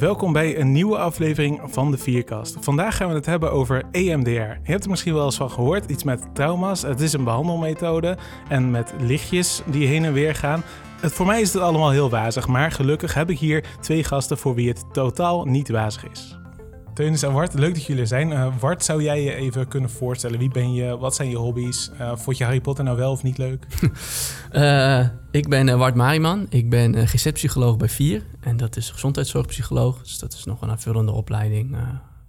Welkom bij een nieuwe aflevering van de Vierkast. Vandaag gaan we het hebben over EMDR. Je hebt er misschien wel eens van gehoord, iets met trauma's. Het is een behandelmethode en met lichtjes die heen en weer gaan. Het, voor mij is het allemaal heel wazig, maar gelukkig heb ik hier twee gasten voor wie het totaal niet wazig is. Teunis en Wart, leuk dat jullie er zijn. Uh, Wart, zou jij je even kunnen voorstellen? Wie ben je? Wat zijn je hobby's? Uh, vond je Harry Potter nou wel of niet leuk? ik ben Wart Mariman. Ik ben uh, GZ-psycholoog bij VIER. En dat is gezondheidszorgpsycholoog. Dus dat is nog een aanvullende opleiding.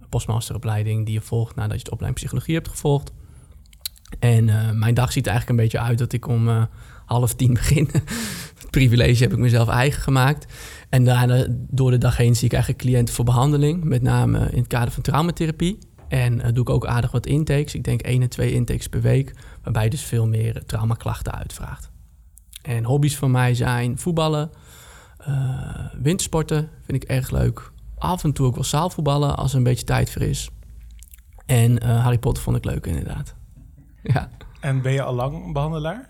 postmasteropleiding die je volgt nadat je de opleiding psychologie hebt gevolgd. En mijn dag ziet er eigenlijk een beetje uit dat ik om half tien begin. Privilege heb ik mezelf eigen gemaakt. En daarna door de dag heen zie ik eigenlijk cliënten voor behandeling, met name in het kader van traumatherapie. En uh, doe ik ook aardig wat intakes. Ik denk één en twee intakes per week, waarbij je dus veel meer traumaklachten uitvraagt. En hobby's van mij zijn voetballen, uh, wintersporten vind ik erg leuk. Af en toe ook wel zaalvoetballen als er een beetje tijd voor is. En Harry Potter vond ik leuk inderdaad. Ja. En ben je al lang behandelaar?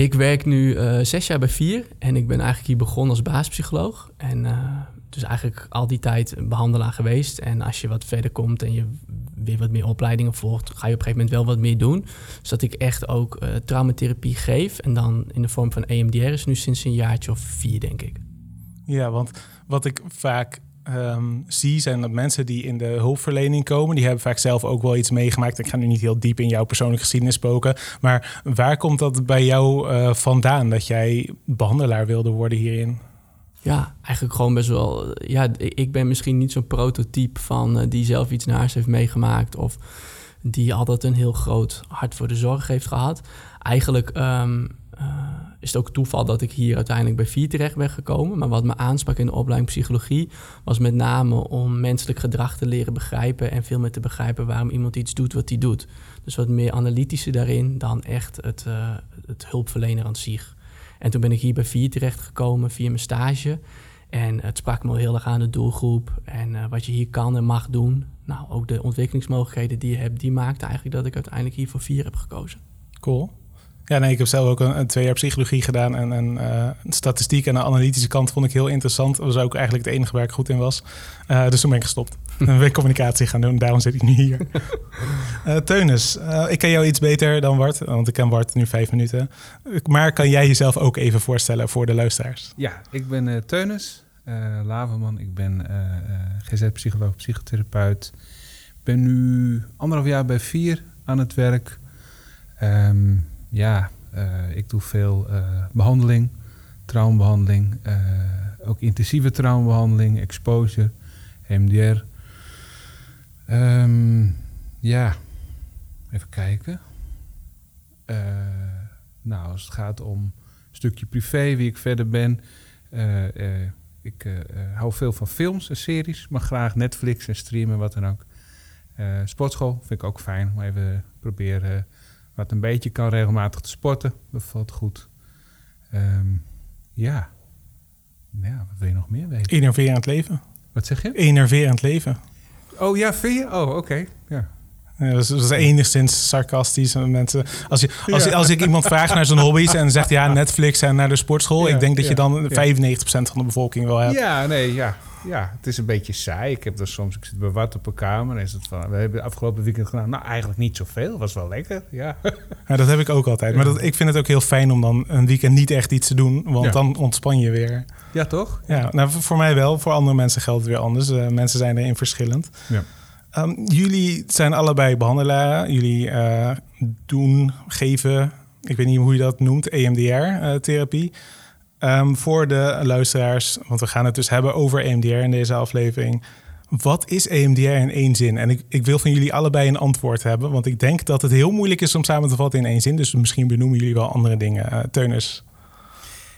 Ik werk nu uh, zes jaar bij Vier en ik ben eigenlijk hier begonnen als baaspsycholoog. En uh, dus eigenlijk al die tijd behandelaar geweest. En als je wat verder komt en je weer wat meer opleidingen volgt, ga je op een gegeven moment wel wat meer doen. Zodat ik echt ook uh, traumatherapie geef. En dan in de vorm van EMDR is nu sinds een jaartje of vier, denk ik. Ja, want wat ik vaak um, zie, zijn dat mensen die in de hulpverlening komen, die hebben vaak zelf ook wel iets meegemaakt. Ik ga nu niet heel diep in jouw persoonlijke geschiedenis spoken, maar waar komt dat bij jou uh, vandaan dat jij behandelaar wilde worden hierin? Ja, eigenlijk gewoon best wel. Ja, ik ben misschien niet zo'n prototype van uh, die zelf iets naars heeft meegemaakt of die altijd een heel groot hart voor de zorg heeft gehad. Eigenlijk uh, is het ook toeval dat ik hier uiteindelijk bij vier terecht ben gekomen. Maar wat me aansprak in de opleiding psychologie was met name om menselijk gedrag te leren begrijpen en veel meer te begrijpen waarom iemand iets doet wat hij doet. Dus wat meer analytische daarin dan echt het, uh, het hulpverlener aan zich. En toen ben ik hier bij vier terecht gekomen via mijn stage. En het sprak me heel erg aan de doelgroep en uh, wat je hier kan en mag doen. Nou, ook de ontwikkelingsmogelijkheden die je hebt, die maakte eigenlijk dat ik uiteindelijk hier voor vier heb gekozen. Cool. Ja, nee, ik heb zelf ook een, een twee jaar psychologie gedaan. En, en uh, statistiek en de analytische kant vond ik heel interessant. Dat was ook eigenlijk het enige waar ik goed in was. Uh, dus toen ben ik gestopt. en ben ik communicatie gaan doen. Daarom zit ik nu hier. uh, Teunis, ik ken jou iets beter dan Bart. Want ik ken Bart nu vijf minuten. Maar kan jij jezelf ook even voorstellen voor de luisteraars? Ja, ik ben Teunis Laverman. Ik ben GZ-psycholoog, psychotherapeut. Ik ben nu anderhalf jaar bij Vier aan het werk. Um, ja, uh, ik doe veel uh, behandeling, traumabehandeling, uh, ook intensieve traumabehandeling, exposure, MDR. Um, ja, even kijken. nou, als het gaat om een stukje privé, wie ik verder ben. ik hou veel van films en series, maar graag Netflix en streamen, wat dan ook. sportschool vind ik ook fijn om even proberen wat een beetje kan regelmatig te sporten. Dat valt goed. Um, ja. ja, wat wil je nog meer weten? Enerverend leven. Wat zeg je? Enerverend leven. Oh ja, vind je? Oh, oké. Okay. Ja. Ja, dat, is, dat is enigszins sarcastisch. Mensen, als, je, als, ja. als ik iemand vraag naar zijn hobby's en zegt ja, Netflix en naar de sportschool, ja, ik denk dat je dan 95% van de bevolking wel hebt. Ja, nee, ja ja, het is een beetje saai. Ik heb er soms, ik zit bij wat op een kamer en is het van, we hebben afgelopen weekend gedaan. Nou, eigenlijk niet zoveel, was wel lekker, ja. ja dat heb ik ook altijd. Maar dat, ik vind het ook heel fijn om dan een weekend niet echt iets te doen, want ja. dan ontspan je weer. Ja, toch? Ja, nou, voor mij wel. Voor andere mensen geldt het weer anders. Uh, mensen zijn erin verschillend. Ja. Um, jullie zijn allebei behandelaren. Jullie uh, doen, geven, ik weet niet hoe je dat noemt, EMDR-therapie. Uh, Um, voor de luisteraars, want we gaan het dus hebben over EMDR in deze aflevering. Wat is EMDR in één zin? En ik, ik wil van jullie allebei een antwoord hebben, want ik denk dat het heel moeilijk is om samen te vatten in één zin. Dus misschien benoemen jullie wel andere dingen. Uh, Teunus.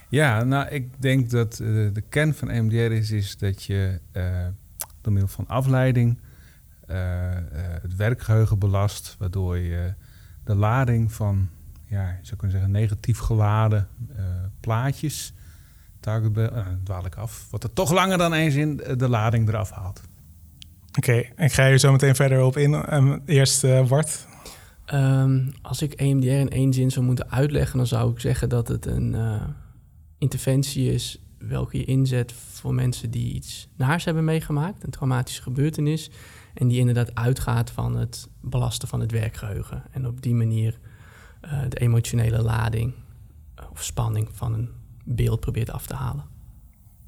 Ja, nou, ik denk dat uh, de kern van EMDR is, is dat je uh, door middel van afleiding het werkgeheugen belast, waardoor je de lading van ja, je zou kunnen zeggen, negatief geladen uh, plaatjes. Targetbel, uh, dwaal ik af. Wat er toch langer dan eens in de lading eraf haalt. Oké, okay, ik ga hier zo meteen verder op in. Um, eerst uh, Bart. Um, als ik EMDR in één zin zou moeten uitleggen, dan zou ik zeggen dat het een uh, interventie is welke je inzet voor mensen die iets naars hebben meegemaakt, een traumatische gebeurtenis. En die inderdaad uitgaat van het belasten van het werkgeheugen. En op die manier uh, de emotionele lading of spanning van een beeld probeert af te halen.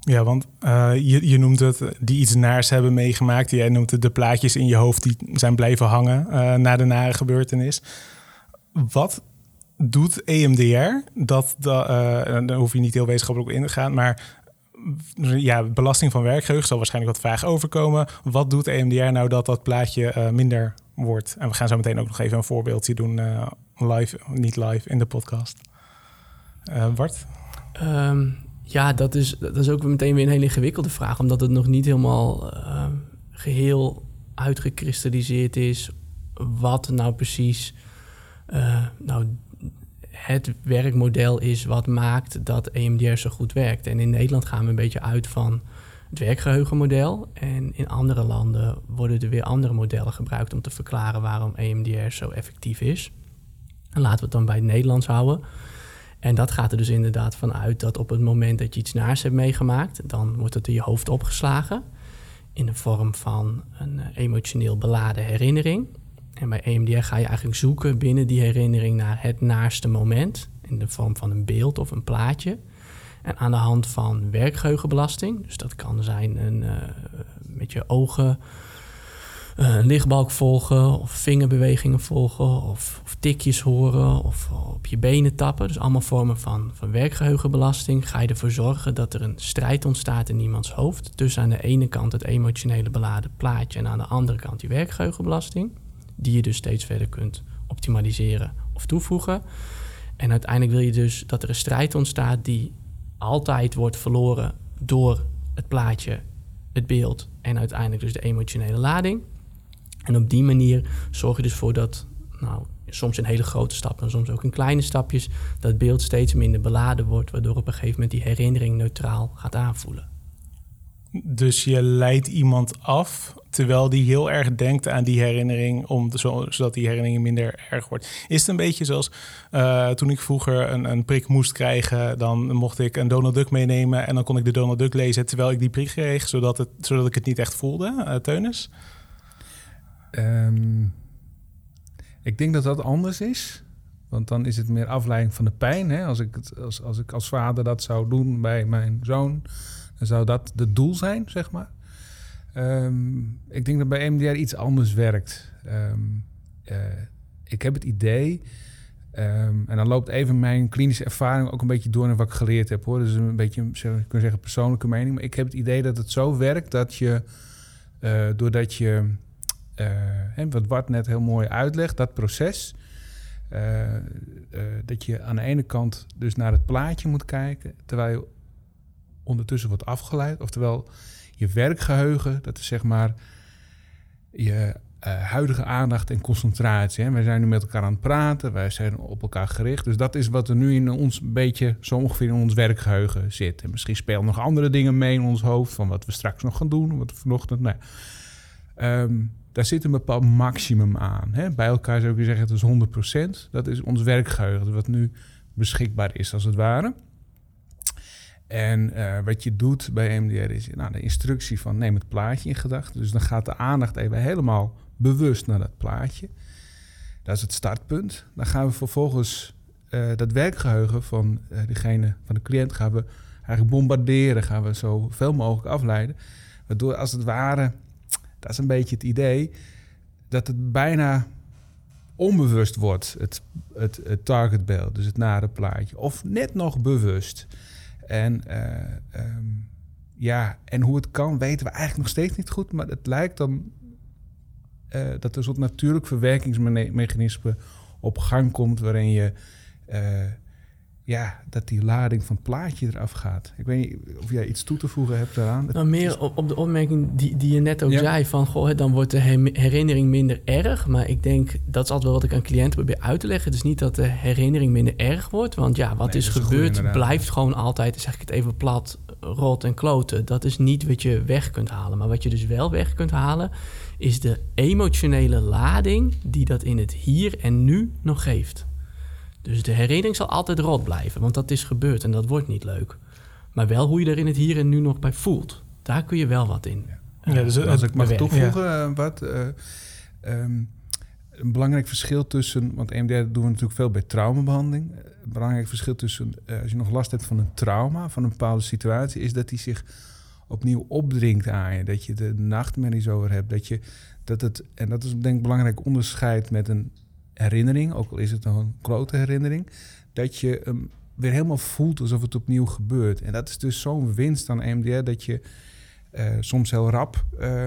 Ja, want uh, je, je noemt het die iets naars hebben meegemaakt. Jij noemt het de plaatjes in je hoofd die zijn blijven hangen uh, na de nare gebeurtenis. Wat doet EMDR? Dat, dat daar hoef je niet heel wetenschappelijk in te gaan, maar ja, belasting van werkgeheugen zal waarschijnlijk wat vaag overkomen. Wat doet EMDR nou dat dat plaatje minder wordt? En we gaan zo meteen ook nog even een voorbeeldje doen, live, niet live, in de podcast. Bart? Um, ja, dat is, dat is ook meteen weer een hele ingewikkelde vraag, omdat het nog niet helemaal uh, geheel uitgekristalliseerd is wat nou precies uh, nou, het werkmodel is wat maakt dat EMDR zo goed werkt. En in Nederland gaan we een beetje uit van het werkgeheugenmodel. En in andere landen worden er weer andere modellen gebruikt om te verklaren waarom EMDR zo effectief is. En laten we het dan bij het Nederlands houden. En dat gaat er dus inderdaad van uit dat op het moment dat je iets naars hebt meegemaakt, dan wordt het in je hoofd opgeslagen in de vorm van een eh, emotioneel beladen herinnering. En bij EMDR ga je eigenlijk zoeken binnen die herinnering naar het naaste moment in de vorm van een beeld of een plaatje. En aan de hand van werkgeheugenbelasting, dus dat kan zijn een, uh, met je ogen een lichtbalk volgen of vingerbewegingen volgen of, of, tikjes horen of op je benen tappen. Dus allemaal vormen van, van werkgeheugenbelasting. Ga je ervoor zorgen dat er een strijd ontstaat in iemands hoofd. Dus aan de ene kant het emotionele beladen plaatje en aan de andere kant die werkgeheugenbelasting. Die je dus steeds verder kunt optimaliseren of toevoegen. En uiteindelijk wil je dus dat er een strijd ontstaat die altijd wordt verloren door het plaatje, het beeld en uiteindelijk dus de emotionele lading. En op die manier zorg je dus voor dat, nou, soms in hele grote stappen en soms ook in kleine stapjes, dat beeld steeds minder beladen wordt, waardoor op een gegeven moment die herinnering neutraal gaat aanvoelen. Dus je leidt iemand af terwijl die heel erg denkt aan die herinnering, om, zodat die herinnering minder erg wordt. Is het een beetje zoals uh, toen ik vroeger een, een, prik moest krijgen, dan mocht ik een Donald Duck meenemen en dan kon ik de Donald Duck lezen terwijl ik die prik kreeg, zodat, het, zodat ik het niet echt voelde, uh, Teunis? Um, ik denk dat dat anders is. Want dan is het meer afleiding van de pijn. Hè? Als, ik het, als, als ik als vader dat zou doen bij mijn zoon, dan zou dat het doel zijn, zeg maar. Um, ik denk dat bij MDR iets anders werkt. Um, uh, ik heb het idee, en dan loopt even mijn klinische ervaring ook een beetje door naar wat ik geleerd heb. Hoor. Dus een beetje, ik kan zeggen, persoonlijke mening. Maar ik heb het idee dat het zo werkt dat je, uh, doordat je uh, wat Bart net heel mooi uitlegt, dat proces. Uh, uh, dat je aan de ene kant dus naar het plaatje moet kijken, terwijl je ondertussen wordt afgeleid. Oftewel, je werkgeheugen, dat is zeg maar je huidige aandacht en concentratie. Hè. Wij zijn nu met elkaar aan het praten, wij zijn op elkaar gericht. Dus dat is wat er nu in ons beetje zo ongeveer in ons werkgeheugen zit. En misschien spelen nog andere dingen mee in ons hoofd, van wat we straks nog gaan doen, wat we vanochtend. Nou, um, daar zit een bepaald maximum aan. Hè? Bij elkaar zou ik zeggen, het is 100%. Dat is ons werkgeheugen, wat nu beschikbaar is, als het ware. En uh, wat je doet bij MDR is nou, de instructie van neem het plaatje in gedachten. Dus dan gaat de aandacht even helemaal bewust naar dat plaatje. Dat is het startpunt. Dan gaan we vervolgens uh, dat werkgeheugen van uh, degene, van de cliënt, gaan we eigenlijk bombarderen. Gaan we zo veel mogelijk afleiden. Waardoor als het ware dat is een beetje het idee dat het bijna onbewust wordt, het, het, het targetbeeld, dus het nare plaatje. Of net nog bewust. En, uh, um, ja, en hoe het kan, weten we eigenlijk nog steeds niet goed. Maar het lijkt dan uh, dat er een soort natuurlijk verwerkingsmechanisme op gang komt... waarin je uh, ja, dat die lading van het plaatje eraf gaat. Ik weet niet of jij iets toe te voegen hebt daaraan. Nou, meer op, op de opmerking die, die je net ook zei: van goh, dan wordt de herinnering minder erg. Maar ik denk dat is altijd wel wat ik aan cliënten probeer uit te leggen. Het is niet dat de herinnering minder erg wordt. Want ja, wat is, gebeurd, blijft gewoon altijd, zeg ik het even plat, rot en kloten. Dat is niet wat je weg kunt halen. Maar wat je dus wel weg kunt halen, is de emotionele lading die dat in het hier en nu nog geeft. Dus de herinnering zal altijd rot blijven, want dat is gebeurd en dat wordt niet leuk. Maar wel hoe je er in het hier en nu nog bij voelt. Daar kun je wel wat in. Ja, dus als ik mag toevoegen, wat. Ehm, een belangrijk verschil tussen, want EMDR doen we natuurlijk veel bij traumabehandeling. Een belangrijk verschil tussen, als je nog last hebt van een trauma, van een bepaalde situatie, is dat die zich opnieuw opdringt aan je. Dat je de nachtmerries over hebt. Dat je dat het, en dat is denk ik belangrijk onderscheid met een herinnering, ook al is het een grote herinnering, dat je hem weer helemaal voelt alsof het opnieuw gebeurt. En dat is dus zo'n winst aan EMDR dat je uh, soms heel rap uh,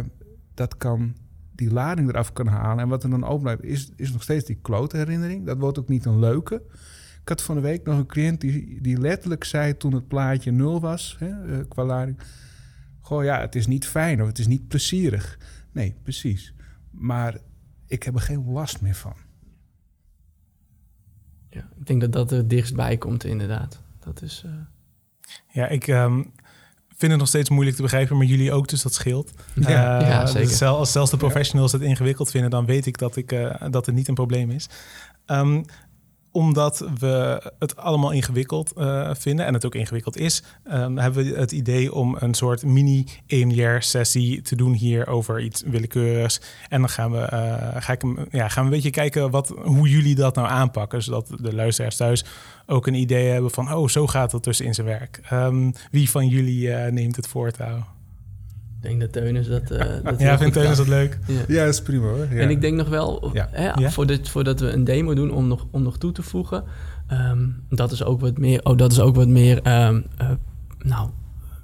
dat kan, die lading eraf kan halen. En wat er dan overblijft, is, is nog steeds die klote herinnering. Dat wordt ook niet een leuke. Ik had van de week nog een cliënt die, die letterlijk zei toen het plaatje nul was, hè, uh, qua lading. Goh, ja, het is niet fijn of het is niet plezierig. Nee, precies. Maar ik heb er geen last meer van. Ja, ik denk dat dat er dichtstbij komt, inderdaad. Dat is. Uh... Ja, ik um, vind het nog steeds moeilijk te begrijpen, maar jullie ook, dus dat scheelt. Ja, uh, ja zeker. Dus als zelfs de professionals het ingewikkeld vinden, dan weet ik dat, ik, uh, dat het niet een probleem is. Um, omdat we het allemaal ingewikkeld uh, vinden en het ook ingewikkeld is, um, hebben we het idee om een soort mini-EMDR-sessie te doen hier over iets willekeurigs. En dan gaan we, uh, ga ik, ja, gaan we een beetje kijken wat, hoe jullie dat nou aanpakken, zodat de luisteraars thuis ook een idee hebben van, oh, zo gaat het dus in zijn werk. Um, wie van jullie uh, neemt het voortouw? Ik denk dat Teunis dat... Uh, dat ja, vindt Teunis dat leuk? Ja. ja, dat is prima hoor. Ja. En ik denk nog wel, ja. Hè, voordat, voordat we een demo doen, om nog, om nog toe te voegen... Um, dat is ook wat meer, oh, dat is ook wat meer, um, uh, nou,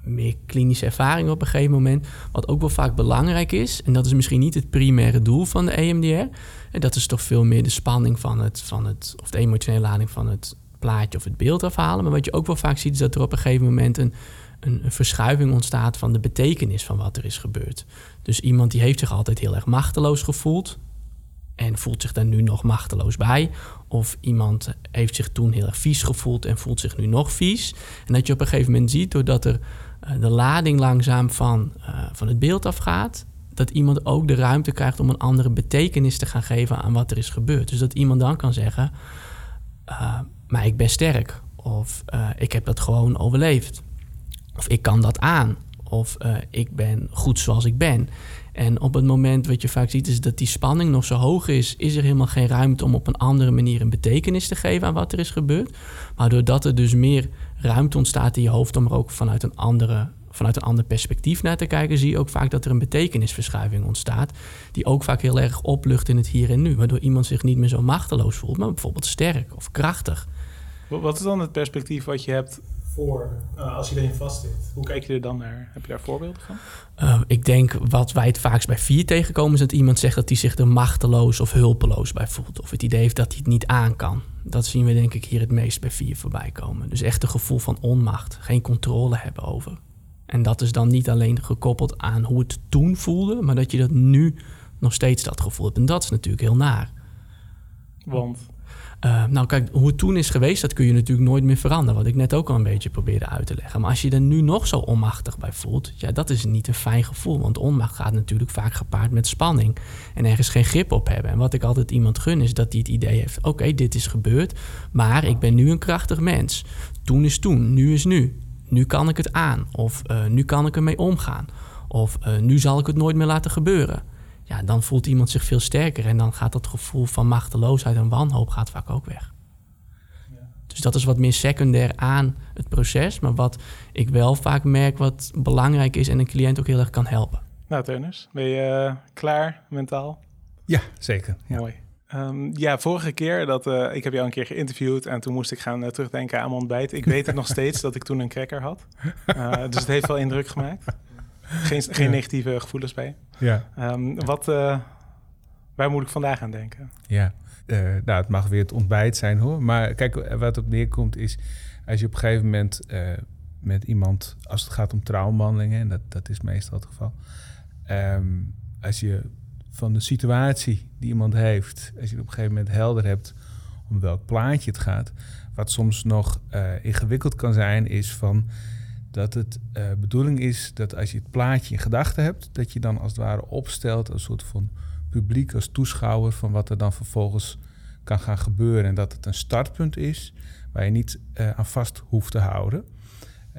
meer klinische ervaring op een gegeven moment. Wat ook wel vaak belangrijk is, en dat is misschien niet het primaire doel van de EMDR. En dat is toch veel meer de spanning van het, van het of de emotionele lading van het plaatje of het beeld afhalen. Maar wat je ook wel vaak ziet, is dat er op een gegeven moment een een, verschuiving ontstaat van de betekenis van wat er is gebeurd. Dus iemand die heeft zich altijd heel erg machteloos gevoeld en voelt zich daar nu nog machteloos bij. Of iemand heeft zich toen heel erg vies gevoeld en voelt zich nu nog vies. En dat je op een gegeven moment ziet, doordat er uh, de lading langzaam van, uh, van het beeld afgaat, dat iemand ook de ruimte krijgt om een andere betekenis te gaan geven aan wat er is gebeurd. Dus dat iemand dan kan zeggen, uh, maar ik ben sterk. Of ik heb dat gewoon overleefd. Of ik kan dat aan. Of uh, ik ben goed zoals ik ben. En op het moment wat je vaak ziet is dat die spanning nog zo hoog is, is er helemaal geen ruimte om op een andere manier een betekenis te geven aan wat er is gebeurd. Maar doordat er dus meer ruimte ontstaat in je hoofd om er ook vanuit een, andere, vanuit een ander perspectief naar te kijken, zie je ook vaak dat er een betekenisverschuiving ontstaat. Die ook vaak heel erg oplucht in het hier en nu. Waardoor iemand zich niet meer zo machteloos voelt, maar bijvoorbeeld sterk of krachtig. Wat is dan het perspectief wat je hebt voor uh, als je erin vastzit? Hoe kijk je er dan naar? Heb je daar voorbeelden van? Uh, ik denk wat wij het vaakst bij vier tegenkomen... is dat iemand zegt dat hij zich er machteloos of hulpeloos bij voelt. Of het idee heeft dat hij het niet aan kan. Dat zien we denk ik hier het meest bij vier voorbij komen. Dus echt een gevoel van onmacht. Geen controle hebben over. En dat is dan niet alleen gekoppeld aan hoe het toen voelde... maar dat je dat nu nog steeds dat gevoel hebt. En dat is natuurlijk heel naar. Want? Uh, nou, kijk, hoe het toen is geweest, dat kun je natuurlijk nooit meer veranderen. Wat ik net ook al een beetje probeerde uit te leggen. Maar als je er nu nog zo onmachtig bij voelt, ja, dat is niet een fijn gevoel. Want onmacht gaat natuurlijk vaak gepaard met spanning. En ergens geen grip op hebben. En wat ik altijd iemand gun, is dat hij het idee heeft: oké, dit is gebeurd, maar ik ben nu een krachtig mens. Toen is toen, nu is nu. Nu kan ik het aan. Of uh, nu kan ik ermee omgaan. Of uh, nu zal ik het nooit meer laten gebeuren ja, dan voelt iemand zich veel sterker. En dan gaat dat gevoel van machteloosheid en wanhoop gaat vaak ook weg. Ja. Dus dat is wat meer secundair aan het proces. Maar wat ik wel vaak merk wat belangrijk is en een cliënt ook heel erg kan helpen. Nou, Teunus, ben je uh, klaar mentaal? Ja, zeker. Ja. Mooi. Um, ja, vorige keer dat uh, ik heb jou een keer geïnterviewd en toen moest ik gaan uh, terugdenken aan mijn ontbijt. Ik weet het nog steeds dat ik toen een cracker had. dus het heeft wel indruk gemaakt. Geen, geen negatieve gevoelens bij. Ja. Um, wat, uh, waar moet ik vandaag aan denken? Ja, uh, nou, het mag weer het ontbijt zijn hoor. Maar kijk, wat op neerkomt is... als je op een gegeven moment uh, met iemand... als het gaat om trouwbehandelingen... en dat, dat is meestal het geval... Um, als je van de situatie die iemand heeft... als je op een gegeven moment helder hebt... om welk plaatje het gaat... wat soms nog ingewikkeld kan zijn... is van dat het uh, bedoeling is dat als je het plaatje in gedachten hebt, dat je dan als het ware opstelt een soort van publiek als toeschouwer van wat er dan vervolgens kan gaan gebeuren. En dat het een startpunt is waar je niet uh, aan vast hoeft te houden.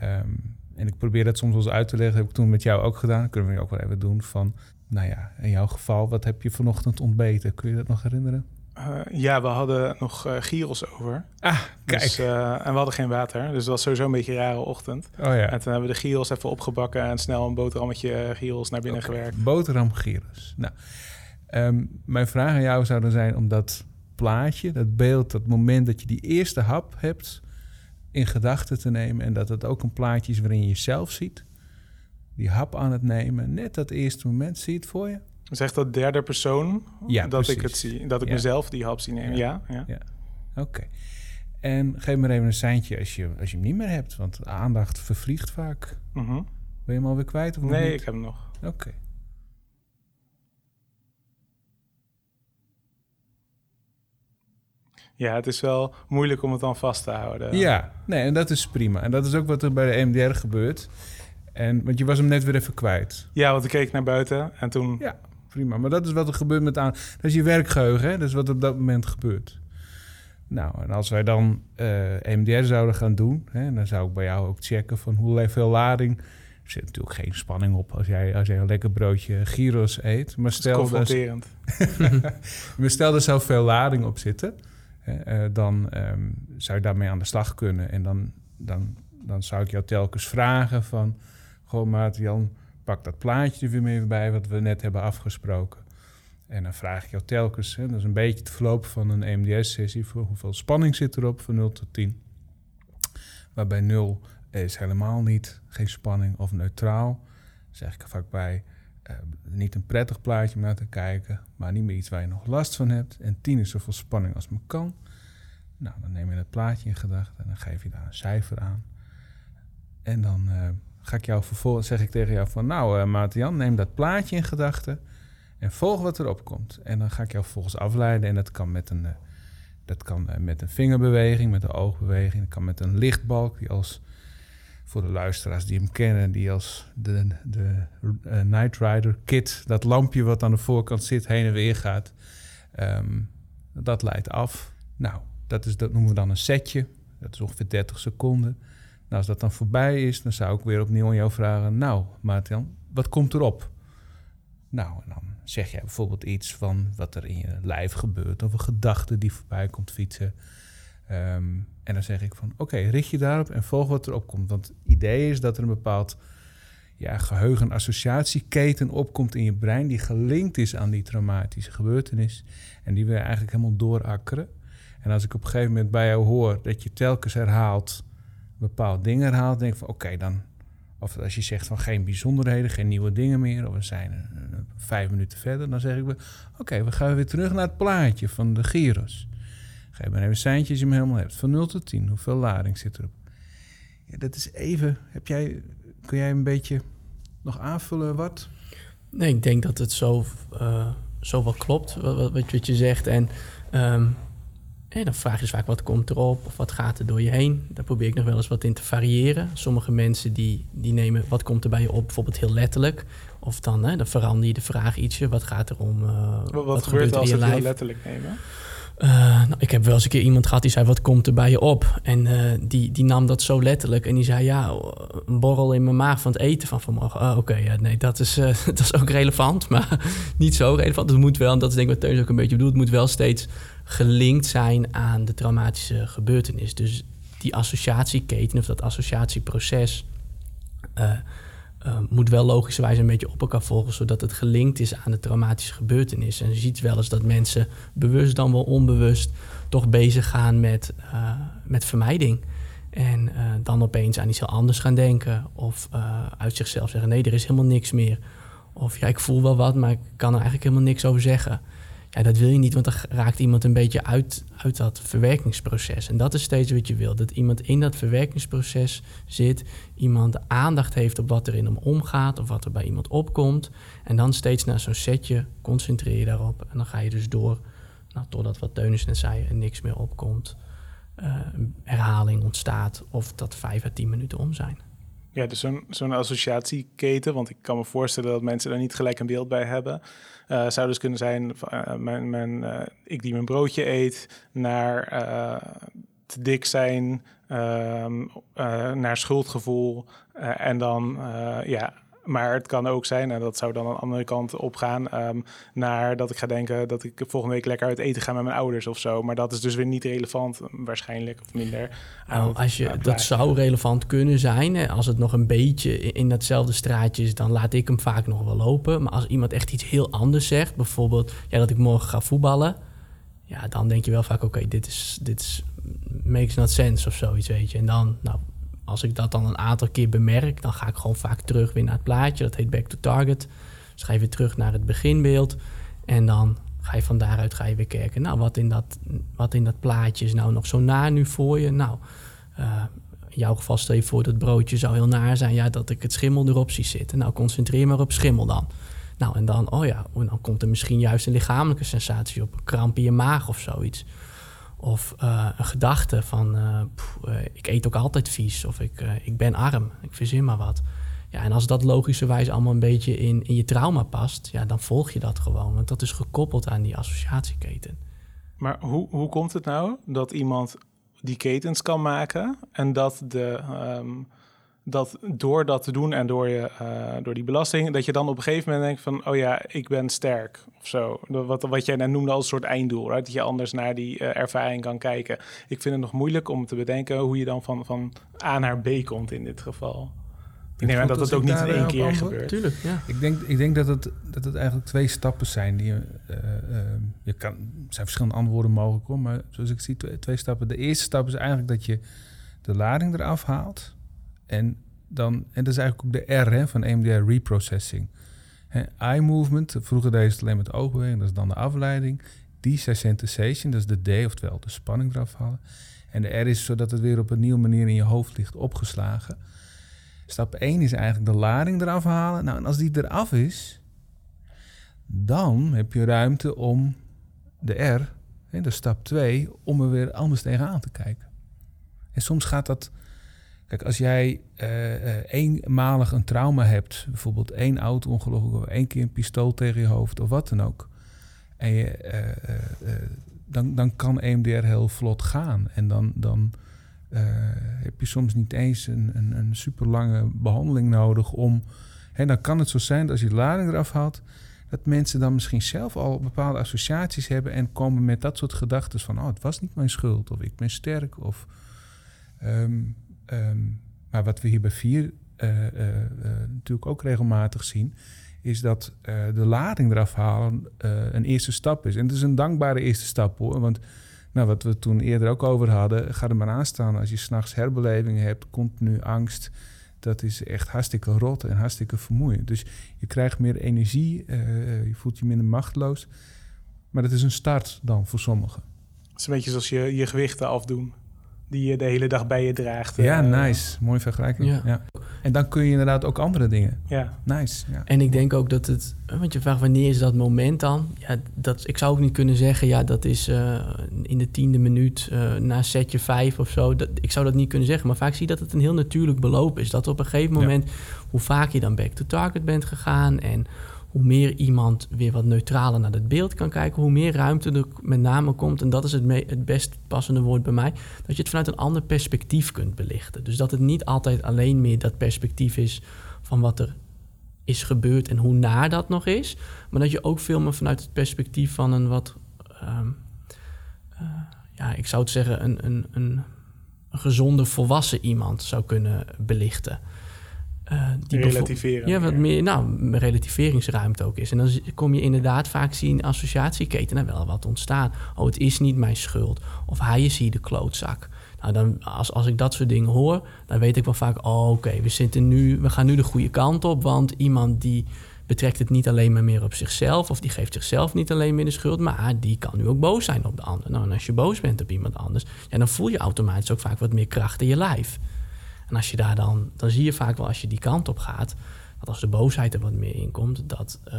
Um, en ik probeer dat soms wel eens uit te leggen, heb ik toen met jou ook gedaan. Dat kunnen we ook wel even doen van, nou ja, in jouw geval, wat heb je vanochtend ontbeten? Kun je dat nog herinneren? Uh, ja, we hadden nog uh, gyros over. Ah, kijk. Dus, uh, en we hadden geen water, dus dat was sowieso een beetje een rare ochtend. Oh ja. En toen hebben we de gyros even opgebakken en snel een boterhammetje gyros naar binnen okay. gewerkt. Boterham gyros. Nou, um, mijn vraag aan jou zou dan zijn om dat plaatje, dat beeld, dat moment dat je die eerste hap hebt, in gedachten te nemen. En dat het ook een plaatje is waarin je jezelf ziet. Die hap aan het nemen, net dat eerste moment, zie je het voor je? Zegt dat derde persoon ja, dat precies. ik het zie, dat ik Ja. mezelf die hap zie nemen. Ja, ja. Ja. Oké. En geef me even een seintje als je, als je hem niet meer hebt. Want aandacht vervliegt vaak. Mhm. Ben je hem alweer kwijt of nog Nee, niet? ik heb hem nog. Oké. Ja, het is wel moeilijk om het dan vast te houden. Ja, nee, en dat is prima. En dat is ook wat er bij de EMDR gebeurt. En, want je was hem net weer even kwijt. Ja, want ik keek naar buiten en toen... Ja, prima. Maar dat is wat er gebeurt met aan. Dat is je werkgeheugen, hè? Dat is wat op dat moment gebeurt. Nou, en als wij dan eh EMDR zouden gaan doen, hè, dan zou ik bij jou ook checken van hoeveel lading. Er zit natuurlijk geen spanning op als jij, als jij een lekker broodje gyros eet. Maar stel, er, confronterend. maar stel er zou veel lading op zitten, hè, eh, dan ehm, zou je daarmee aan de slag kunnen. En dan, dan, dan zou ik jou telkens vragen van... Goh, maat Jan, pak dat plaatje er weer mee bij wat we net hebben afgesproken. En dan vraag ik jou telkens, hè, dat is een beetje het verloop van een EMDS-sessie... voor hoeveel spanning zit erop van 0 tot 10. Waarbij 0 is helemaal niet, geen spanning of neutraal. Zeg ik er vaak bij, eh, niet een prettig plaatje om naar te kijken... maar niet meer iets waar je nog last van hebt. En 10 is zoveel spanning als maar kan. Nou, dan neem je het plaatje in gedachten en dan geef je daar een cijfer aan. En dan eh, ga ik jou vervolgens, zeg ik tegen jou van... nou, uh, neem dat plaatje in gedachten en volg wat erop komt. En dan ga ik jou vervolgens afleiden en dat kan met een, uh, dat kan, met een vingerbeweging, met een oogbeweging. Dat kan met een lichtbalk die als, voor de luisteraars die hem kennen... die als de, de Night Rider kit, dat lampje wat aan de voorkant zit, heen en weer gaat... Um, dat leidt af. Nou, dat, is, dat noemen we dan een setje. Dat is ongeveer 30 seconden. Nou, als dat dan voorbij is, dan zou ik weer opnieuw aan jou vragen... nou, Maarten, wat komt erop? Nou, en dan zeg jij bijvoorbeeld iets van wat er in je lijf gebeurt... of een gedachte die voorbij komt fietsen. Um, en dan zeg ik van, oké, okay, richt je daarop en volg wat erop komt. Want het idee is dat er een bepaald ja, geheugen-associatieketen opkomt in je brein... die gelinkt is aan die traumatische gebeurtenis... en die we eigenlijk helemaal doorakkeren. En als ik op een gegeven moment bij jou hoor dat je telkens herhaalt bepaalde dingen herhaalt, denk van oké, dan. Of als je zegt van geen bijzonderheden, geen nieuwe dingen meer, of we zijn vijf minuten verder, dan zeg ik oké, we gaan weer terug naar het plaatje van de gyros. Geef me even een seintje als je hem helemaal hebt. Van 0 tot 10, hoeveel lading zit erop? Ja, dat is even. Heb jij, kun jij een beetje nog aanvullen wat? Nee, ik denk dat het zo, uh, zo wel klopt, wat, wat, wat je zegt. En um, dan vraag je dus vaak wat komt erop of wat gaat er door je heen. Daar probeer ik nog wel eens wat in te variëren. Sommige mensen die, die nemen wat komt er bij je op bijvoorbeeld heel letterlijk. Of dan, hè, dan verander je de vraag ietsje. Wat gaat er om? Uh, wat, wat gebeurt er als het heel letterlijk nemen? Uh, nou, ik heb wel eens een keer iemand gehad die zei: Wat komt er bij je op? En uh, die, die nam dat zo letterlijk. En die zei: Ja, een borrel in mijn maag van het eten van vanmorgen. Oh, Oké, okay, ja, nee, dat is, uh, dat is ook relevant, maar niet zo relevant. Het moet wel, en dat is denk ik wat Teus ook een beetje bedoelt, het moet wel steeds gelinkt zijn aan de traumatische gebeurtenis. Dus die associatieketen of dat associatieproces. Uh, moet wel logischerwijs een beetje op elkaar volgen, zodat het gelinkt is aan de traumatische gebeurtenis. En je ziet wel eens dat mensen bewust dan wel onbewust toch bezig gaan met, uh, met vermijding. En dan opeens aan iets heel anders gaan denken. Of uit zichzelf zeggen: nee, er is helemaal niks meer. Of ja, ik voel wel wat, maar ik kan er eigenlijk helemaal niks over zeggen. Ja, dat wil je niet, want dan raakt iemand een beetje uit, uit dat verwerkingsproces. En dat is steeds wat je wil. Dat iemand in dat verwerkingsproces zit, iemand aandacht heeft op wat er in hem omgaat of wat er bij iemand opkomt. En dan steeds naar zo'n setje concentreer je daarop. En dan ga je dus door, nou, totdat wat Teunis net zei, er niks meer opkomt. Uh, herhaling ontstaat of dat vijf à tien minuten om zijn. Ja, dus zo'n associatieketen, want ik kan me voorstellen dat mensen daar niet gelijk een beeld bij hebben. Uh, zou dus kunnen zijn, uh, ik die mijn broodje eet, naar te dik zijn, ehm, naar schuldgevoel en dan ja, maar het kan ook zijn, en dat zou dan een andere kant opgaan, um, naar dat ik ga denken dat ik volgende week lekker uit eten ga met mijn ouders of zo. Maar dat is dus weer niet relevant, waarschijnlijk, of minder. Nou, als je, dat zou relevant kunnen zijn. Als het nog een beetje in datzelfde straatje is, dan laat ik hem vaak nog wel lopen. Maar als iemand echt iets heel anders zegt, bijvoorbeeld ja, dat ik morgen ga voetballen. Ja, dan denk je wel vaak, oké, dit is, dit is, makes not sense of zoiets, weet je. En dan, nou, als ik dat dan een aantal keer bemerk, dan ga ik gewoon vaak terug weer naar het plaatje. Dat heet back to target. Dus ga je weer terug naar het beginbeeld. En dan ga je van daaruit ga je weer kijken. Nou, wat in dat, wat in dat plaatje is nou nog zo naar nu voor je? Nou, uh, in jouw geval stel je voor dat broodje zou heel naar zijn. Ja, dat ik het schimmel erop zie zitten. Nou, concentreer maar op schimmel dan. Nou, en dan, oh ja, oh, dan komt er misschien juist een lichamelijke sensatie op. Een kramp in je maag of zoiets. Of uh, een gedachte van uh, ik eet ook altijd vies of ik, ik ben arm, ik verzin maar wat. Ja, en als dat logischerwijs allemaal een beetje in, in je trauma past, ja, dan volg je dat gewoon. Want dat is gekoppeld aan die associatieketen. Maar hoe, hoe komt het nou dat iemand die ketens kan maken en dat de, um, dat door dat te doen en door, je, uh, door die belasting, dat je dan op een gegeven moment denkt van, oh ja, ik ben sterk of zo. Wat, wat jij net noemde als een soort einddoel, right? dat je anders naar die uh, ervaring kan kijken. Ik vind het nog moeilijk om te bedenken hoe je dan van, van A naar B komt in dit geval. Ik neem aan dat het ook niet in één keer gebeurt. Tuurlijk, ja. Ik denk, ik denk dat, het, dat het eigenlijk twee stappen zijn. Die, je, uh, je kan, er zijn verschillende antwoorden mogelijk, hoor, maar zoals ik zie, twee, twee stappen. De eerste stap is eigenlijk dat je de lading eraf haalt en, dan, en dat is eigenlijk ook de R hè, van EMDR reprocessing. Eye movement, vroeger deed het alleen met oogbeweging, dat is dan de afleiding. Desensitization, dat is de D, oftewel de spanning eraf halen. En de R is zodat het weer op een nieuwe manier in je hoofd ligt opgeslagen. Stap 1 is eigenlijk de lading eraf halen. Nou, en als die eraf is, dan heb je ruimte om de R, hè, de stap 2, om er weer anders tegenaan te kijken. En soms gaat dat Kijk, als jij uh, eenmalig een trauma hebt, bijvoorbeeld één auto-ongeluk of één keer een pistool tegen je hoofd of wat dan ook, en je, uh, dan, dan kan EMDR heel vlot gaan. En dan, dan heb je soms niet eens een, een, een super lange behandeling nodig om. En dan kan het zo zijn dat als je de lading eraf haalt, dat mensen dan misschien zelf al bepaalde associaties hebben en komen met dat soort gedachten van: oh, het was niet mijn schuld, of ik ben sterk, of. Um, Ehm, maar wat we hier bij vier uh, natuurlijk ook regelmatig zien, is dat de lading eraf halen een eerste stap is. En het is een dankbare eerste stap hoor. Want nou, wat we toen eerder ook over hadden, ga er maar aan staan. Als je s'nachts herbelevingen hebt, continu angst. Dat is echt hartstikke rot en hartstikke vermoeiend. Dus je krijgt meer energie, je voelt je minder machteloos. Maar dat is een start dan voor sommigen. Het is een beetje zoals je je gewichten afdoen die je de hele dag bij je draagt. Ja, uh, nice. Mooie vergelijking. Ja. En dan kun je inderdaad ook andere dingen. Ja. Nice. Ja. En ik denk ook dat het... Want je vraagt wanneer is dat moment dan? Ja, dat, ik zou ook niet kunnen zeggen... ja, dat is uh, in de tiende minuut uh, na setje vijf of zo. Dat, ik zou dat niet kunnen zeggen. Maar vaak zie je dat het een heel natuurlijk beloop is. Dat op een gegeven moment... Ja. hoe vaak je dan back to target bent gegaan... en hoe meer iemand weer wat neutraler naar het beeld kan kijken, hoe meer ruimte er met name komt. En dat is het, het best passende woord bij mij. Dat je het vanuit een ander perspectief kunt belichten. Dus dat het niet altijd alleen meer dat perspectief is van wat er is gebeurd en hoe naar dat nog is. Maar dat je ook veel meer vanuit het perspectief van een wat. Um, uh, ja, ik zou het zeggen, een, een, een gezonde volwassen iemand zou kunnen belichten. Uh, die relativeren. Ja, wat meer, nou, relativeringsruimte ook is. En dan kom je inderdaad vaak zien associatieketen er wel wat ontstaan. Oh, het is niet mijn schuld. Of hij is hier de klootzak. Nou, dan, als, als ik dat soort dingen hoor, dan weet ik wel vaak, oh, oké, we zitten nu, we gaan nu de goede kant op. Want iemand die betrekt het niet alleen maar meer op zichzelf, of die geeft zichzelf niet alleen meer de schuld, maar die kan nu ook boos zijn op de ander. Nou, en als je boos bent op iemand anders, ja, dan voel je automatisch ook vaak wat meer kracht in je lijf. En als je daar dan, dan zie je vaak wel als je die kant op gaat, dat als de boosheid er wat meer in komt, dat uh,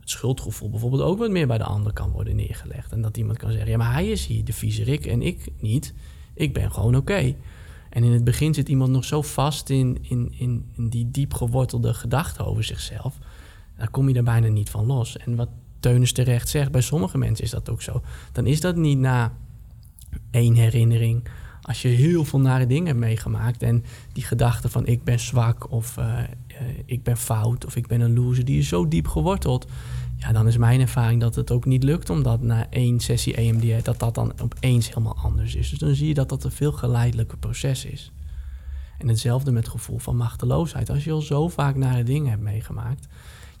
het schuldgevoel bijvoorbeeld ook wat meer bij de ander kan worden neergelegd. En dat iemand kan zeggen, ja, maar hij is hier de viezerik en ik niet. Ik ben gewoon oké. En in het begin zit iemand nog zo vast in, in, in, in die diep gewortelde gedachte over zichzelf. Daar kom je er bijna niet van los. En wat Teunis terecht zegt, bij sommige mensen is dat ook zo. Dan is dat niet na één herinnering Als je heel veel nare dingen hebt meegemaakt en die gedachte van ik ben zwak of uh, ik ben fout of ik ben een loser, die is zo diep geworteld. Ja, dan is mijn ervaring dat het ook niet lukt omdat na één sessie EMDR, dat dat dan opeens helemaal anders is. Dus dan zie je dat dat een veel geleidelijker proces is. En hetzelfde met het gevoel van machteloosheid. Als je al zo vaak nare dingen hebt meegemaakt,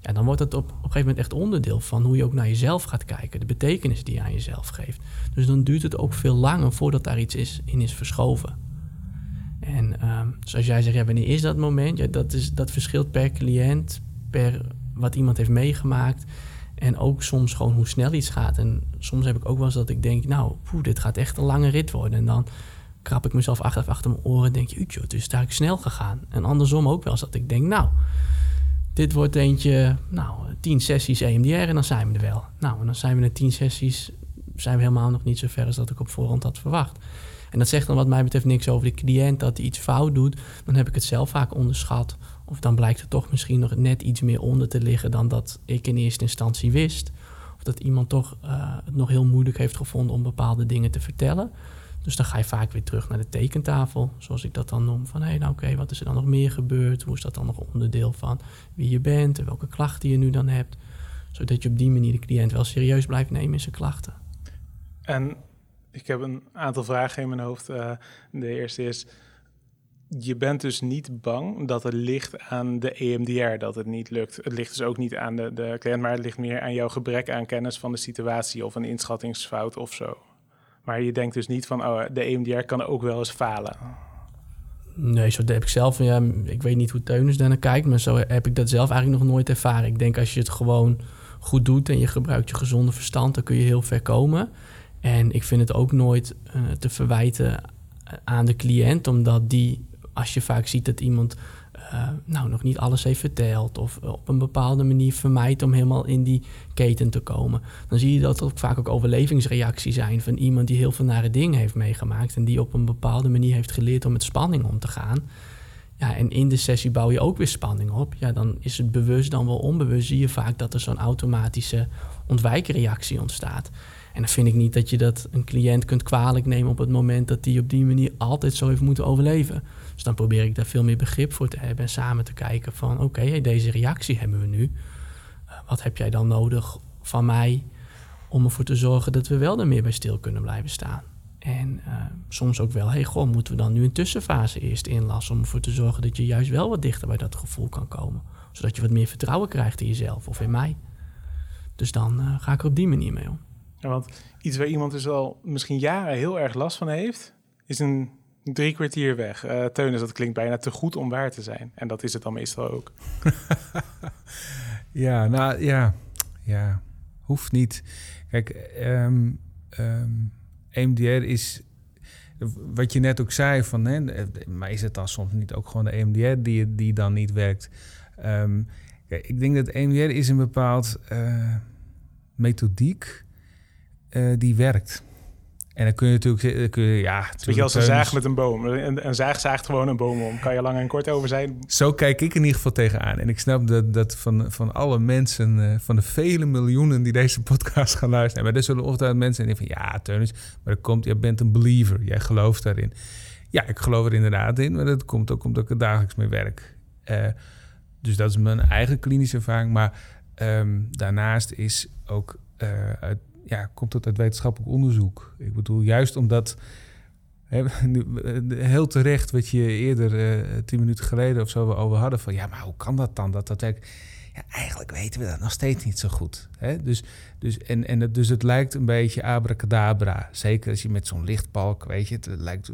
ja, dan wordt het op, op een gegeven moment echt onderdeel van hoe je ook naar jezelf gaat kijken, de betekenis die je aan jezelf geeft. Dus dan duurt het ook veel langer voordat daar iets is, in is verschoven. En um, zoals jij zegt, ja, wanneer is dat moment? Ja, dat, is, dat verschilt per cliënt, per wat iemand heeft meegemaakt. En ook soms gewoon hoe snel iets gaat. En soms heb ik ook wel eens dat ik denk, nou, poeh, dit gaat echt een lange rit worden. En dan krap ik mezelf achter, achter mijn oren en denk je, het is daar snel gegaan. En andersom ook wel eens dat ik denk, nou, dit wordt eentje, nou, tien sessies EMDR en dan zijn we er wel. Nou, en dan zijn we na tien sessies, zijn we helemaal nog niet zo ver als dat ik op voorhand had verwacht. En dat zegt dan wat mij betreft niks over de cliënt dat hij iets fout doet. Dan heb ik het zelf vaak onderschat. Of dan blijkt er toch misschien nog net iets meer onder te liggen dan dat ik in eerste instantie wist. Of dat iemand toch uh, het nog heel moeilijk heeft gevonden om bepaalde dingen te vertellen. Dus dan ga je vaak weer terug naar de tekentafel, zoals ik dat dan noem. Van hé, hey, nou oké, wat is er dan nog meer gebeurd? Hoe is dat dan nog onderdeel van wie je bent en welke klachten je nu dan hebt? Zodat je op die manier de cliënt wel serieus blijft nemen in zijn klachten. En ik heb een aantal vragen in mijn hoofd. Uh, de eerste is, je bent dus niet bang dat het ligt aan de EMDR dat het niet lukt. Het ligt dus ook niet aan de, de cliënt, maar het ligt meer aan jouw gebrek aan kennis van de situatie of een inschattingsfout of zo. Maar je denkt dus niet van, oh, de EMDR kan ook wel eens falen. Nee, zo heb ik zelf. Ja, ik weet niet hoe Teunus daarnaar kijkt, maar zo heb ik dat zelf eigenlijk nog nooit ervaren. Ik denk als je het gewoon goed doet en je gebruikt je gezonde verstand, dan kun je heel ver komen. En ik vind het ook nooit uh, te verwijten aan de cliënt, omdat die, als je vaak ziet dat iemand uh, nou, nog niet alles heeft verteld of op een bepaalde manier vermijdt om helemaal in die keten te komen. Dan zie je dat ook vaak ook overlevingsreacties zijn van iemand die heel veel nare dingen heeft meegemaakt en die op een bepaalde manier heeft geleerd om met spanning om te gaan. Ja, en in de sessie bouw je ook weer spanning op. Ja, dan is het bewust dan wel onbewust. Zie je vaak dat er zo'n automatische ontwijkreactie ontstaat. En dan vind ik niet dat je dat een cliënt kunt kwalijk nemen op het moment dat die op die manier altijd zo heeft moeten overleven. Dus dan probeer ik daar veel meer begrip voor te hebben en samen te kijken van oké, deze reactie hebben we nu. Uh, wat heb jij dan nodig van mij om ervoor te zorgen dat we wel er meer bij stil kunnen blijven staan? En uh, soms ook wel, hey, goh, moeten we dan nu een tussenfase eerst inlassen om ervoor te zorgen dat je juist wel wat dichter bij dat gevoel kan komen. Zodat je wat meer vertrouwen krijgt in jezelf of in mij. Dus dan uh, ga ik er op die manier mee om. Want iets waar iemand dus al misschien jaren heel erg last van heeft, is een drie kwartier weg. Uh, Teunis, dat klinkt bijna te goed om waar te zijn. En dat is het dan meestal ook. ja, nou ja, ja, hoeft niet. Kijk, um, um, EMDR is wat je net ook zei, van, hè, maar is het dan soms niet ook gewoon de EMDR die, die dan niet werkt? Kijk, ik denk dat EMDR is een bepaald uh, methodiek uh, die werkt. En dan kun je natuurlijk... Kun je, ja, het is als een zaag met een boom. Een, een zaag zaagt gewoon een boom om. Kan je lang en kort over zijn. Zo kijk ik in ieder geval tegenaan. En ik snap dat, dat van, van alle mensen, uh, van de vele miljoenen die deze podcast gaan luisteren... maar er zullen altijd mensen zijn die van... Ja, Teunis, maar er komt, jij bent een believer. Jij gelooft daarin. Ja, ik geloof er inderdaad in. Maar dat komt ook omdat ik er dagelijks mee werk. Uh, dus dat is mijn eigen klinische ervaring. Maar um, daarnaast is ook uh, uit ja, komt dat uit wetenschappelijk onderzoek. Ik bedoel, juist omdat heel terecht wat je eerder uh, tien minuten geleden of zo over hadden van ja, maar hoe kan dat dan? Dat dat werkt. Ja, eigenlijk weten we dat nog steeds niet zo goed. Hè? Dus, dus, en, en het, dus het lijkt een beetje abracadabra. Zeker als je met zo'n lichtbalk, weet je, het lijkt.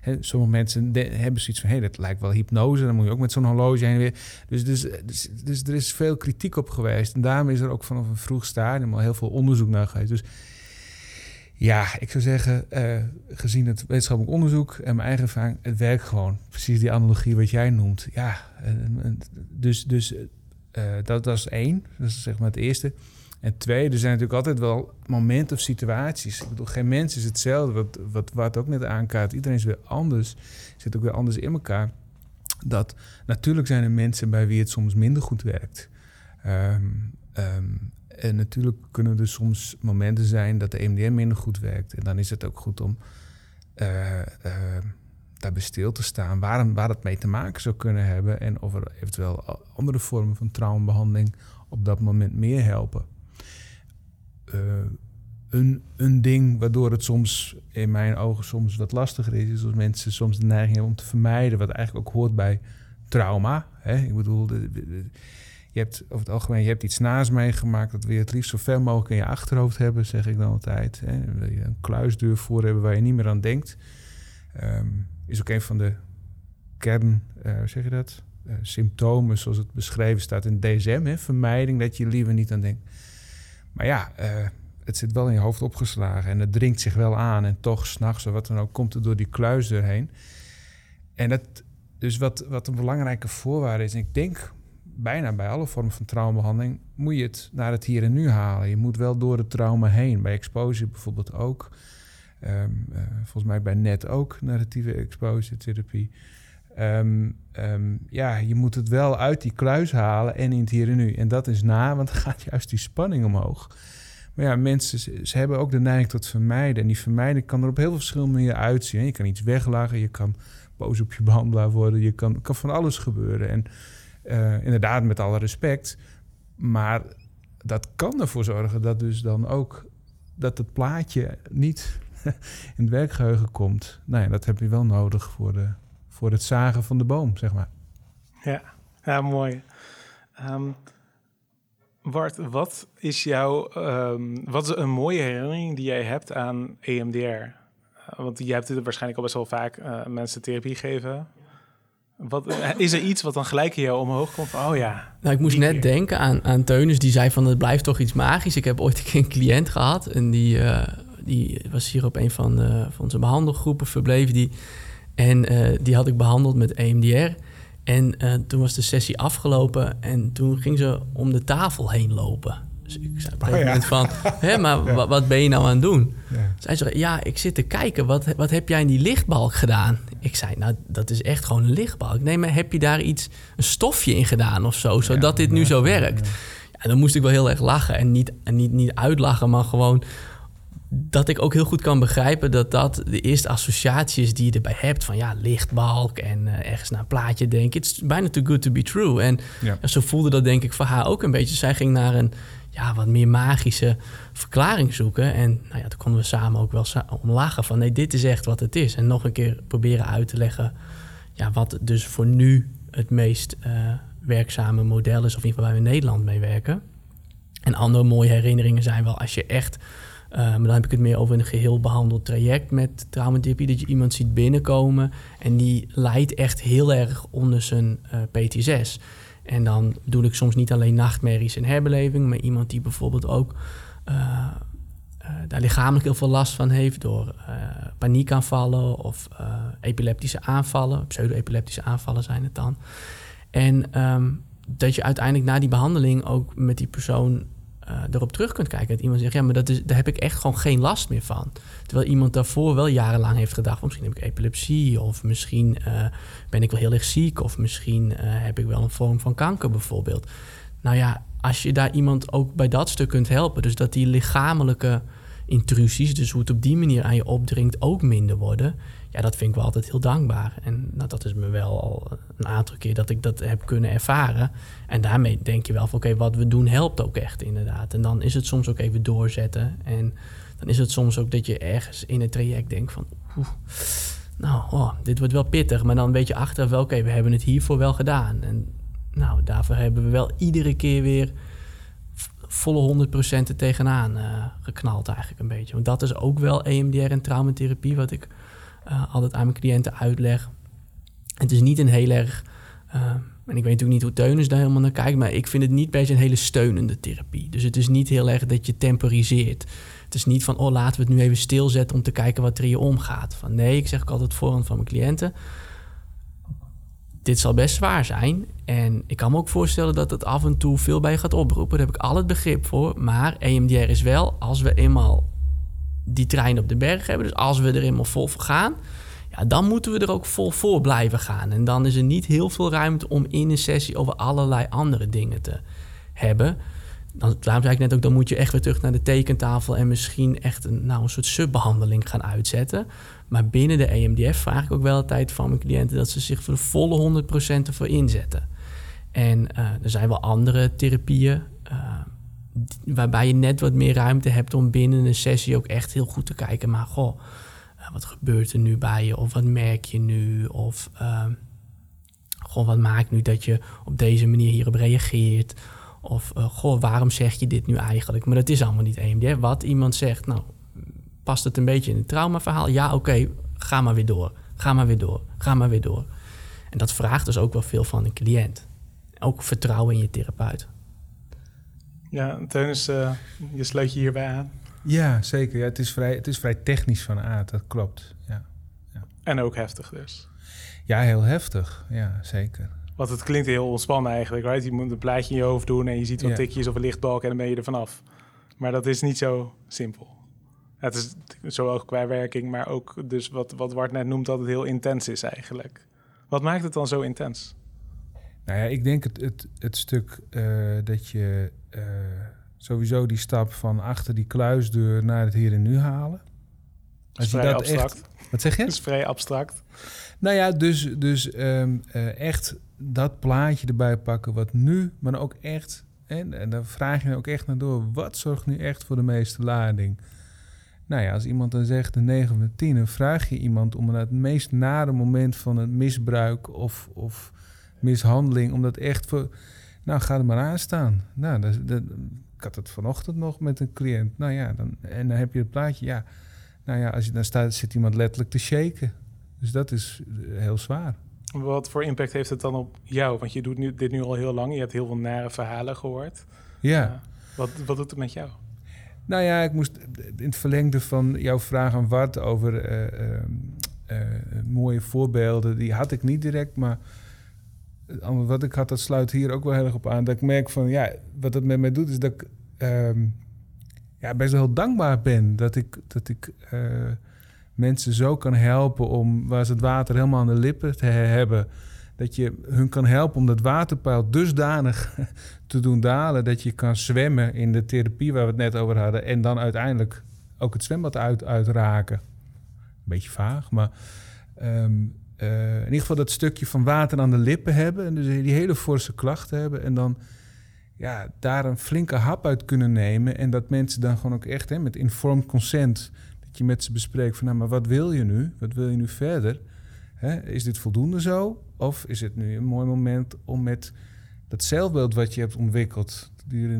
Hè, sommige mensen hebben zoiets van: hé, hey, dat lijkt wel hypnose. Dan moet je ook met zo'n horloge heen weer. Dus, dus, dus, dus, er is veel kritiek op geweest. En daarom is er ook vanaf een vroeg stadium al heel veel onderzoek naar geweest. Dus ja, ik zou zeggen, uh, gezien het wetenschappelijk onderzoek en mijn eigen ervaring, het werkt gewoon. Precies die analogie wat jij noemt. Ja, dus, dus dat, dat is één, dat is zeg maar het eerste. En twee, er zijn natuurlijk altijd wel momenten of situaties. Ik bedoel, geen mens is hetzelfde. Wat, wat, wat ook net aankaart, iedereen is weer anders. Zit ook weer anders in elkaar. Dat natuurlijk zijn er mensen bij wie het soms minder goed werkt. Um, um, en natuurlijk kunnen er soms momenten zijn dat de EMDR minder goed werkt. En dan is het ook goed om uh, daarbij stil te staan waar, waar het mee te maken zou kunnen hebben en of er eventueel andere vormen van traumabehandeling op dat moment meer helpen. een, een ding waardoor het soms in mijn ogen soms wat lastiger is, is als mensen soms de neiging hebben om te vermijden, wat eigenlijk ook hoort bij trauma. Hè? Ik bedoel, je hebt over het algemeen je hebt iets naast meegemaakt. Dat wil je het liefst zo ver mogelijk in je achterhoofd hebben, zeg ik dan altijd. Hè? Wil je een kluisdeur voor hebben waar je niet meer aan denkt. Um, is ook een van de kern, uh, zeg je dat? Uh, symptomen zoals het beschreven staat in DSM. Hè? Vermijding, dat je liever niet aan denkt. Maar ja, uh, het zit wel in je hoofd opgeslagen en het dringt zich wel aan. En toch, s'nachts of wat dan ook, komt het door die kluisdeur heen. En dat, dus wat, wat een belangrijke voorwaarde is, en ik denk bijna bij alle vormen van traumabehandeling, moet je het naar het hier en nu halen. Je moet wel door het trauma heen. Bij exposure bijvoorbeeld ook. Ehm, eh, volgens mij bij net ook narratieve exposure therapie. Ehm, ehm, ja, je moet het wel uit die kluis halen en in het hier en nu. En dat is na, want dan gaat juist die spanning omhoog. Maar ja, mensen ze, hebben ook de neiging tot vermijden. En die vermijden kan er op heel veel verschillende manieren uitzien. Je kan iets weglachen, je kan boos op je behandelaar worden, je kan, van alles gebeuren. En uh, inderdaad, met alle respect. Maar dat kan ervoor zorgen dat dus dan ook dat het plaatje niet in het werkgeheugen komt. Nou ja, dat heb je wel nodig voor, de, voor het zagen van de boom, zeg maar. Ja, ja mooi. Um, Bart, wat is jouw, um, wat is een mooie herinnering die jij hebt aan EMDR? Uh, want jij hebt het waarschijnlijk al best wel vaak uh, mensen therapie geven. Wat, eh, is er iets wat dan gelijk in jou omhoog komt? oh ja. Nou, ik moest net denken aan, aan Teunus. Die zei van het blijft toch iets magisch. Ik heb ooit een keer een cliënt gehad. En die, uh, die was hier op een van, de, van onze behandelgroepen verbleven. Die, en uh, die had ik behandeld met EMDR. En toen was de sessie afgelopen. En toen ging ze om de tafel heen lopen. Dus ik zei op een oh, moment van, hè, maar wat ben je nou aan het doen? Ja. Zij zei, ja, ik zit te kijken, wat, wat heb jij in die lichtbalk gedaan? Ik zei, nou, dat is echt gewoon een lichtbalk. Nee, maar heb je daar iets, een stofje in gedaan of zo, zodat dit nu zo werkt? Ja, dan moest ik wel heel erg lachen en niet, en niet, niet uitlachen, maar gewoon dat ik ook heel goed kan begrijpen dat dat de eerste associatie is die je erbij hebt. Van ja, lichtbalk en uh, ergens naar een plaatje denken. Het is bijna too good to be true. En ja. zo voelde dat denk ik voor haar ook een beetje. Zij ging naar een ja, wat meer magische verklaring zoeken. En nou ja, toen konden we samen ook wel om lachen van nee, dit is echt wat het is. En nog een keer proberen uit te leggen ja, wat dus voor nu het meest uh, werkzame model is, of in ieder geval waar we in Nederland mee werken. En andere mooie herinneringen zijn wel als je echt, uh, maar dan heb ik het meer over een geheel behandeld traject met traumatherapie, dat je iemand ziet binnenkomen en die leidt echt heel erg onder zijn uh, PTSS. En dan bedoel ik soms niet alleen nachtmerries en herbeleving, maar iemand die bijvoorbeeld ook uh, daar lichamelijk heel veel last van heeft door paniekaanvallen of epileptische aanvallen, pseudo-epileptische aanvallen zijn het dan. En um, dat je uiteindelijk na die behandeling ook met die persoon erop terug kunt kijken. Dat iemand zegt, ja, maar dat is, daar heb ik echt gewoon geen last meer van. Terwijl iemand daarvoor wel jarenlang heeft gedacht... misschien heb ik epilepsie of misschien uh, ben ik wel heel erg ziek... of misschien uh, heb ik wel een vorm van kanker bijvoorbeeld. Nou ja, als je daar iemand ook bij dat stuk kunt helpen... dus dat die lichamelijke intrusies, dus hoe het op die manier aan je opdringt... ook minder worden ja, dat vind ik wel altijd heel dankbaar. En nou, dat is me wel al een aantal keer dat ik dat heb kunnen ervaren. En daarmee denk je wel van oké, wat we doen helpt ook echt inderdaad. En dan is het soms ook even doorzetten. En dan is het soms ook dat je ergens in het traject denkt van... Oeh, nou, oh, dit wordt wel pittig. Maar dan weet je achteraf wel, oké, we hebben het hiervoor wel gedaan. En nou, daarvoor hebben we wel iedere keer weer volle 100% er tegenaan uh, geknald eigenlijk een beetje. Want dat is ook wel EMDR en traumatherapie, wat ik uh, altijd aan mijn cliënten uitleg. Het is niet een heel erg. Uh, en ik weet natuurlijk niet hoe Teunus daar helemaal naar kijkt, maar ik vind het niet per se een hele steunende therapie. Dus het is niet heel erg dat je temporiseert. Het is niet van, oh laten we het nu even stilzetten om te kijken wat er hier omgaat. Van nee, ik zeg ook altijd voorhand van mijn cliënten. Dit zal best zwaar zijn. En ik kan me ook voorstellen dat het af en toe veel bij je gaat oproepen. Daar heb ik al het begrip voor. Maar EMDR is wel, als we eenmaal die trein op de berg hebben. Dus als we er eenmaal vol voor gaan, ja, dan moeten we er ook vol voor blijven gaan. En dan is er niet heel veel ruimte om in een sessie over allerlei andere dingen te hebben. dan, daarom zei ik net ook, dan moet je echt weer terug naar de tekentafel en misschien echt een, nou, een soort subbehandeling gaan uitzetten. Maar binnen de EMDF vraag ik ook wel tijd van mijn cliënten dat ze zich voor de volle 100% ervoor inzetten. En uh, er zijn wel andere therapieën uh, waarbij je net wat meer ruimte hebt om binnen een sessie ook echt heel goed te kijken. Maar goh, uh, wat gebeurt er nu bij je? Of wat merk je nu? Of goh, wat maakt nu dat je op deze manier hierop reageert? Of goh, waarom zeg je dit nu eigenlijk? Maar dat is allemaal niet EMDR. Wat iemand zegt, nou, past het een beetje in het traumaverhaal? Ja, oké, ga maar weer door. Ga maar weer door. Ga maar weer door. En dat vraagt dus ook wel veel van een cliënt. Ook vertrouwen in je therapeut. Ja, Teunus, uh, je sluit je hierbij aan. Ja, zeker. Ja, het, is vrij, het is vrij technisch van aard, dat klopt. Ja. ja. En ook heftig dus. Ja, heel heftig. Ja, zeker. Want het klinkt heel ontspannen eigenlijk, right? Je moet een plaatje in je hoofd doen en je ziet wat tikjes of een lichtbalk en dan ben je er vanaf. Maar dat is niet zo simpel. Het is zowel qua werking, maar ook dus wat, wat Wart net noemt dat het heel intens is eigenlijk. Wat maakt het dan zo intens? Nou ja, ik denk het, het, het stuk uh, dat je uh, sowieso die stap van achter die kluisdeur naar het hier en nu halen. Als je dat abstract. Echt, wat zeg je? Dat is vrij abstract. Nou ja, dus, dus um, uh, echt dat plaatje erbij pakken wat nu, maar ook echt... En, en dan vraag je ook echt naar door, wat zorgt nu echt voor de meeste lading? Nou ja, als iemand dan zegt een 9 van 10, dan vraag je iemand om het meest nare moment van het misbruik of, of mishandeling, om dat echt voor. Nou, ga er maar aan staan. Nou, dat, dat, ik had het vanochtend nog met een cliënt. Nou ja, dan, en dan heb je het plaatje. Ja, nou ja, als je dan staat, zit iemand letterlijk te shaken. Dus dat is eh, heel zwaar. Wat voor impact heeft het dan op jou? Want je doet nu, dit nu al heel lang. Je hebt heel veel nare verhalen gehoord. Ja. Uh, wat, wat doet het met jou? Nou ja, ik moest in het verlengde van jouw vraag aan Wart over uh, uh, mooie voorbeelden, die had ik niet direct, maar wat ik had, dat sluit hier ook wel heel erg op aan. Dat ik merk van, ja, wat het met mij doet, is dat ik um, ja, best wel heel dankbaar ben dat ik, dat ik mensen zo kan helpen om waar ze het water helemaal aan de lippen te hebben dat je hun kan helpen om dat waterpeil dusdanig te doen dalen dat je kan zwemmen in de therapie waar we het net over hadden en dan uiteindelijk ook het zwembad uit, uitraken. Een beetje vaag, maar um, uh, in ieder geval dat stukje van water aan de lippen hebben en dus die hele forse klachten hebben en dan ja, daar een flinke hap uit kunnen nemen en dat mensen dan gewoon ook echt hè, met informed consent dat je met ze bespreekt van nou maar wat wil je nu? Wat wil je nu verder? Hè, is dit voldoende zo? Of is het nu een mooi moment om met dat zelfbeeld wat je hebt ontwikkeld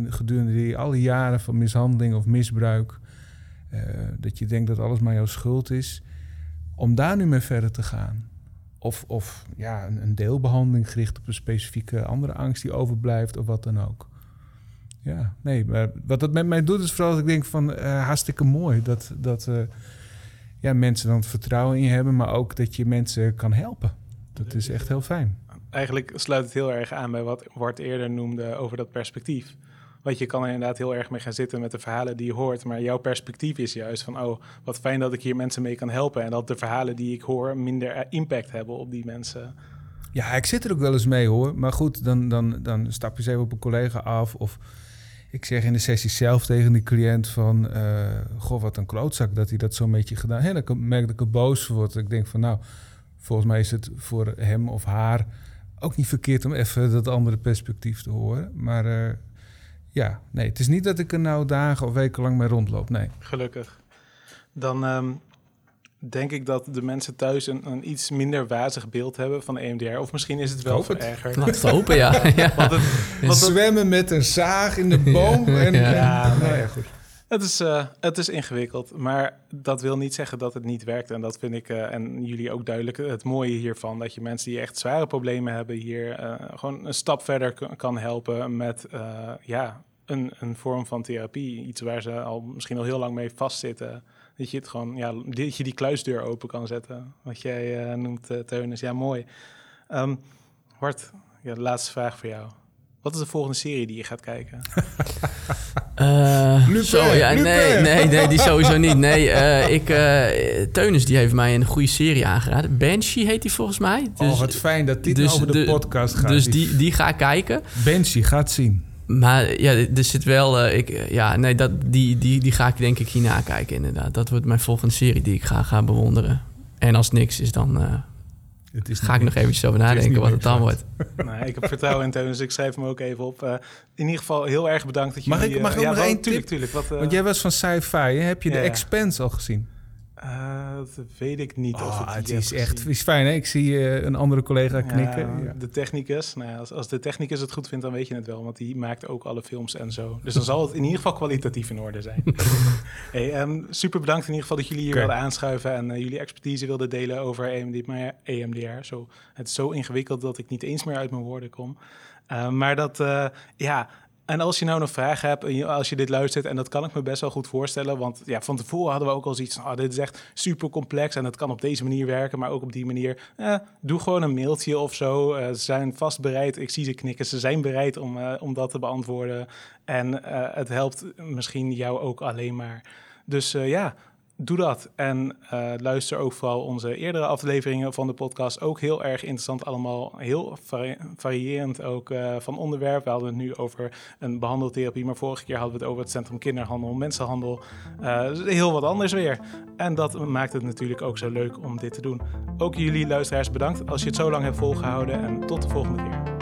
gedurende die alle jaren van mishandeling of misbruik, uh, dat je denkt dat alles maar jouw schuld is, om daar nu mee verder te gaan? Of, of ja, een, een deelbehandeling gericht op een specifieke andere angst die overblijft of wat dan ook. Ja, nee, maar wat dat met mij doet is vooral dat ik denk van uh, hartstikke mooi dat, dat uh, ja, mensen dan vertrouwen in je hebben, maar ook dat je mensen kan helpen. Dat is echt heel fijn. Eigenlijk sluit het heel erg aan bij wat Wart eerder noemde over dat perspectief. Want je kan er inderdaad heel erg mee gaan zitten met de verhalen die je hoort. Maar jouw perspectief is juist van, oh, wat fijn dat ik hier mensen mee kan helpen. En dat de verhalen die ik hoor minder impact hebben op die mensen. Ja, ik zit er ook wel eens mee hoor. Maar goed, dan, dan, dan stap je eens even op een collega af. Of ik zeg in de sessie zelf tegen die cliënt van... Uh, goh, wat een klootzak dat hij dat zo'n beetje gedaan heeft. Dan merk dat ik er boos word. Ik denk van, nou, volgens mij is het voor hem of haar ook niet verkeerd om even dat andere perspectief te horen. Maar uh, ja, nee, het is niet dat ik er nou dagen of weken lang mee rondloop. Nee. Gelukkig. Dan um, denk ik dat de mensen thuis een, een, iets minder wazig beeld hebben van de EMDR. Of misschien is het wel voor erger. Laat het hopen, ja. ja. Wat het, wat Zwemmen met een zaag in de boom. Ja, en, ja. ja, nee, ja goed. Het is, uh, het is ingewikkeld, maar dat wil niet zeggen dat het niet werkt. En dat vind ik, uh, en jullie ook duidelijk, het mooie hiervan. Dat je mensen die echt zware problemen hebben hier uh, gewoon een stap verder kan helpen met ja, een, een vorm van therapie. Iets waar ze al misschien al heel lang mee vastzitten. Dat je het gewoon, ja, dat je die kluisdeur open kan zetten. Wat jij noemt, Teunus. Ja, mooi. Um, Hart, ja, de laatste vraag voor jou. Wat is de volgende serie die je gaat kijken? Uh, zo, ja, nee, nee, nee, die sowieso niet. Nee, uh, ik, uh, Teunis die heeft mij een goede serie aangeraden. Banshee heet die volgens mij. Dus, oh, wat fijn dat dit dus, over de, podcast gaat. Dus die, die ga ik kijken. Banshee, gaat zien. Maar ja, er zit wel... Uh, ik, ja, nee, dat, die, die, die ga ik denk ik hierna kijken inderdaad. Dat wordt mijn volgende serie die ik ga, ga bewonderen. En als niks is dan... Uh, het is ga ik nog eventjes over nadenken wat het dan wordt. Nee, ik heb vertrouwen in Teun, dus ik schrijf hem ook even op. Uh, in ieder geval heel erg bedankt dat je... Mag ik, mag ik ja, nog één tuurlijk, tuurlijk. Wat, Want jij was van sci-fi. Heb je de Expense al gezien? Uh, dat weet ik niet. Oh, of het is echt is fijn. Hè? Ik zie uh, een andere collega knikken. Ja, De technicus. Nou, als, als de technicus het goed vindt, dan weet je het wel. Want die maakt ook alle films en zo. Dus dan zal het in ieder geval kwalitatief in orde zijn. hey, um, super bedankt in ieder geval dat jullie hier okay. wilden aanschuiven. En uh, jullie expertise wilden delen over EMD, EMDR. Zo, het is zo ingewikkeld dat ik niet eens meer uit mijn woorden kom. maar dat, ja en als je nou nog vragen hebt, als je dit luistert, en dat kan ik me best wel goed voorstellen, want ja, van tevoren hadden we ook al zoiets van, oh, dit is echt super complex en het kan op deze manier werken, maar ook op die manier. Eh, doe gewoon een mailtje of zo. Uh, ze zijn vast bereid, ik zie ze knikken, ze zijn bereid om, uh, om dat te beantwoorden. En het helpt misschien jou ook alleen maar. Dus ja, doe dat. En uh, luister ook vooral onze eerdere afleveringen van de podcast. Ook heel erg interessant allemaal. Heel vari variërend ook uh, van onderwerp. We hadden het nu over een behandeltherapie. Maar vorige keer hadden we het over het Centrum Kinderhandel, Mensenhandel. Uh, heel wat anders weer. En dat maakt het natuurlijk ook zo leuk om dit te doen. Ook jullie luisteraars bedankt als je het zo lang hebt volgehouden. En tot de volgende keer.